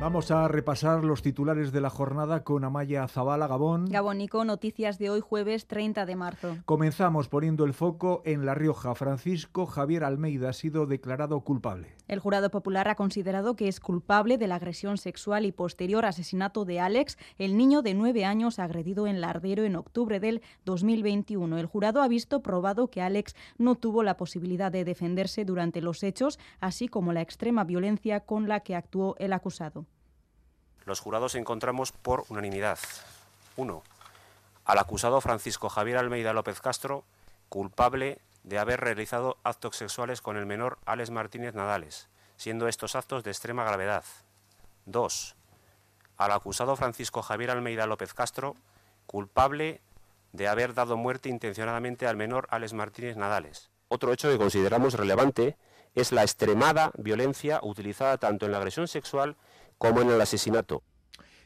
Vamos a repasar los titulares de la jornada con Amaya Zabala Gabón. Gabónico, noticias de hoy jueves 30 de marzo. Comenzamos poniendo el foco en La Rioja. Francisco Javier Almeida ha sido declarado culpable. El jurado popular ha considerado que es culpable de la agresión sexual y posterior asesinato de Alex, el niño de nueve años agredido en Lardero en octubre del 2021. El jurado ha visto probado que Alex no tuvo la posibilidad de defenderse durante los hechos, así como la extrema violencia con la que actuó el acusado. Los jurados encontramos por unanimidad. 1. Al acusado Francisco Javier Almeida López Castro, culpable de haber realizado actos sexuales con el menor Alex Martínez Nadales, siendo estos actos de extrema gravedad. 2. Al acusado Francisco Javier Almeida López Castro, culpable de haber dado muerte intencionadamente al menor Alex Martínez Nadales. Otro hecho que consideramos relevante es la extremada violencia utilizada tanto en la agresión sexual como en el asesinato.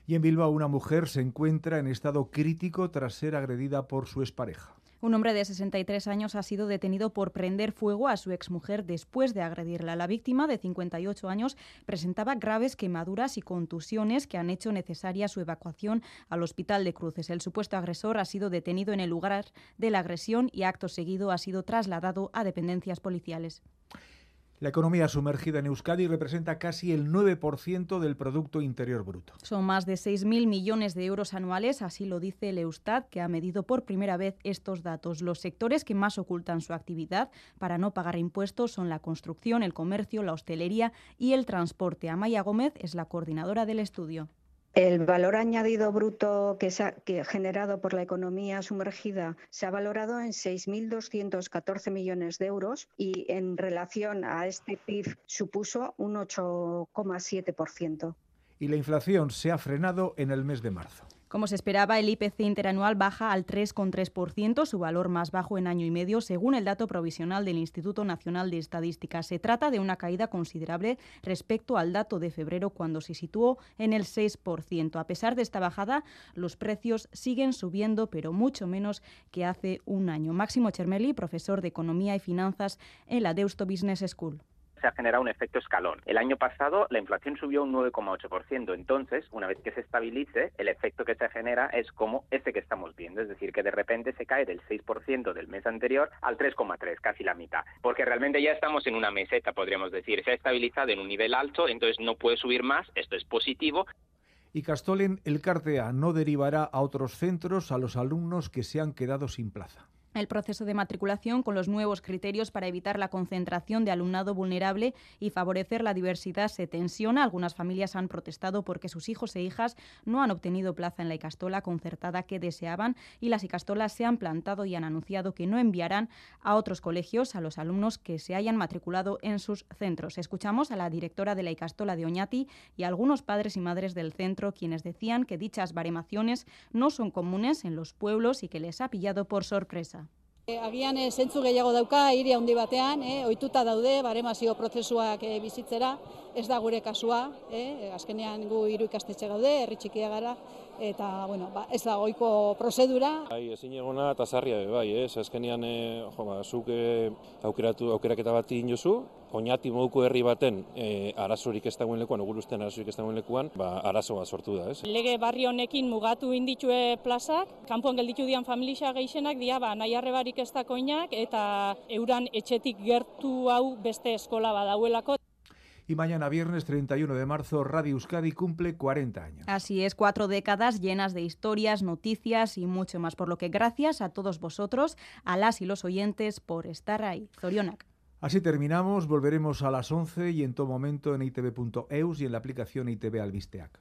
Y en Bilbao una mujer se encuentra en estado crítico tras ser agredida por su expareja. Un hombre de 63 años ha sido detenido por prender fuego a su exmujer después de agredirla. La víctima, de 58 años, presentaba graves quemaduras y contusiones que han hecho necesaria su evacuación al hospital de Cruces. El supuesto agresor ha sido detenido en el lugar de la agresión y acto seguido ha sido trasladado a dependencias policiales. La economía sumergida en Euskadi representa casi el 9% del Producto Interior Bruto. Son más de 6.000 millones de euros anuales, así lo dice el Eustat, que ha medido por primera vez estos datos. Los sectores que más ocultan su actividad para no pagar impuestos son la construcción, el comercio, la hostelería y el transporte. Amaya Gómez es la coordinadora del estudio. El valor añadido bruto que, se ha, que generado por la economía sumergida se ha valorado en 6.214 millones de euros y en relación a este PIB supuso un 8,7%. Y la inflación se ha frenado en el mes de marzo. Como se esperaba, el IPC interanual baja al 3,3%, su valor más bajo en año y medio, según el dato provisional del Instituto Nacional de Estadística. Se trata de una caída considerable respecto al dato de febrero, cuando se situó en el 6%. A pesar de esta bajada, los precios siguen subiendo, pero mucho menos que hace un año. Máximo Chermeli, profesor de Economía y Finanzas en la Deusto Business School se ha generado un efecto escalón. El año pasado la inflación subió un 9,8%, entonces, una vez que se estabilice, el efecto que se genera es como este que estamos viendo, es decir, que de repente se cae del 6% del mes anterior al 3,3%, casi la mitad, porque realmente ya estamos en una meseta, podríamos decir, se ha estabilizado en un nivel alto, entonces no puede subir más, esto es positivo, y Castolen, el CARTEA no derivará a otros centros a los alumnos que se han quedado sin plaza. El proceso de matriculación con los nuevos criterios para evitar la concentración de alumnado vulnerable y favorecer la diversidad se tensiona. Algunas familias han protestado porque sus hijos e hijas no han obtenido plaza en la Icastola concertada que deseaban y las Icastolas se han plantado y han anunciado que no enviarán a otros colegios a los alumnos que se hayan matriculado en sus centros. Escuchamos a la directora de la Icastola de Oñati y a algunos padres y madres del centro quienes decían que dichas baremaciones no son comunes en los pueblos y que les ha pillado por sorpresa. E, agian e, zentzu gehiago dauka hiri handi batean, e, ohituta daude baremazio prozesuak e, bizitzera, ez da gure kasua, e, azkenean gu hiru ikastetxe gaude, herri txikia gara, eta bueno, ba, ez da goiko prozedura. Bai, ezin egona eta zarria bai, ez, azkenean e, jo, ba, zuk e, aukeratu, aukeraketa bat inozu, oinati moduko herri baten e, arazorik ez dagoen lekuan, ogulusten arazorik ez dagoen lekuan, ba, arazo bat sortu da, ez? Lege barri honekin mugatu inditue plazak, kanpoan gelditu dian familia geixenak, dia, ba, nahi arrebarik ez dakoinak, eta euran etxetik gertu hau beste eskola badauelako. Y mañana viernes 31 de marzo, Radio Euskadi cumple 40 años. Así es, cuatro décadas llenas de historias, noticias y mucho más. Por lo que gracias a todos vosotros, a las y los oyentes, por estar ahí. Zorionak. Así terminamos, volveremos a las 11 y en todo momento en itv.eus y en la aplicación ITV Albisteac.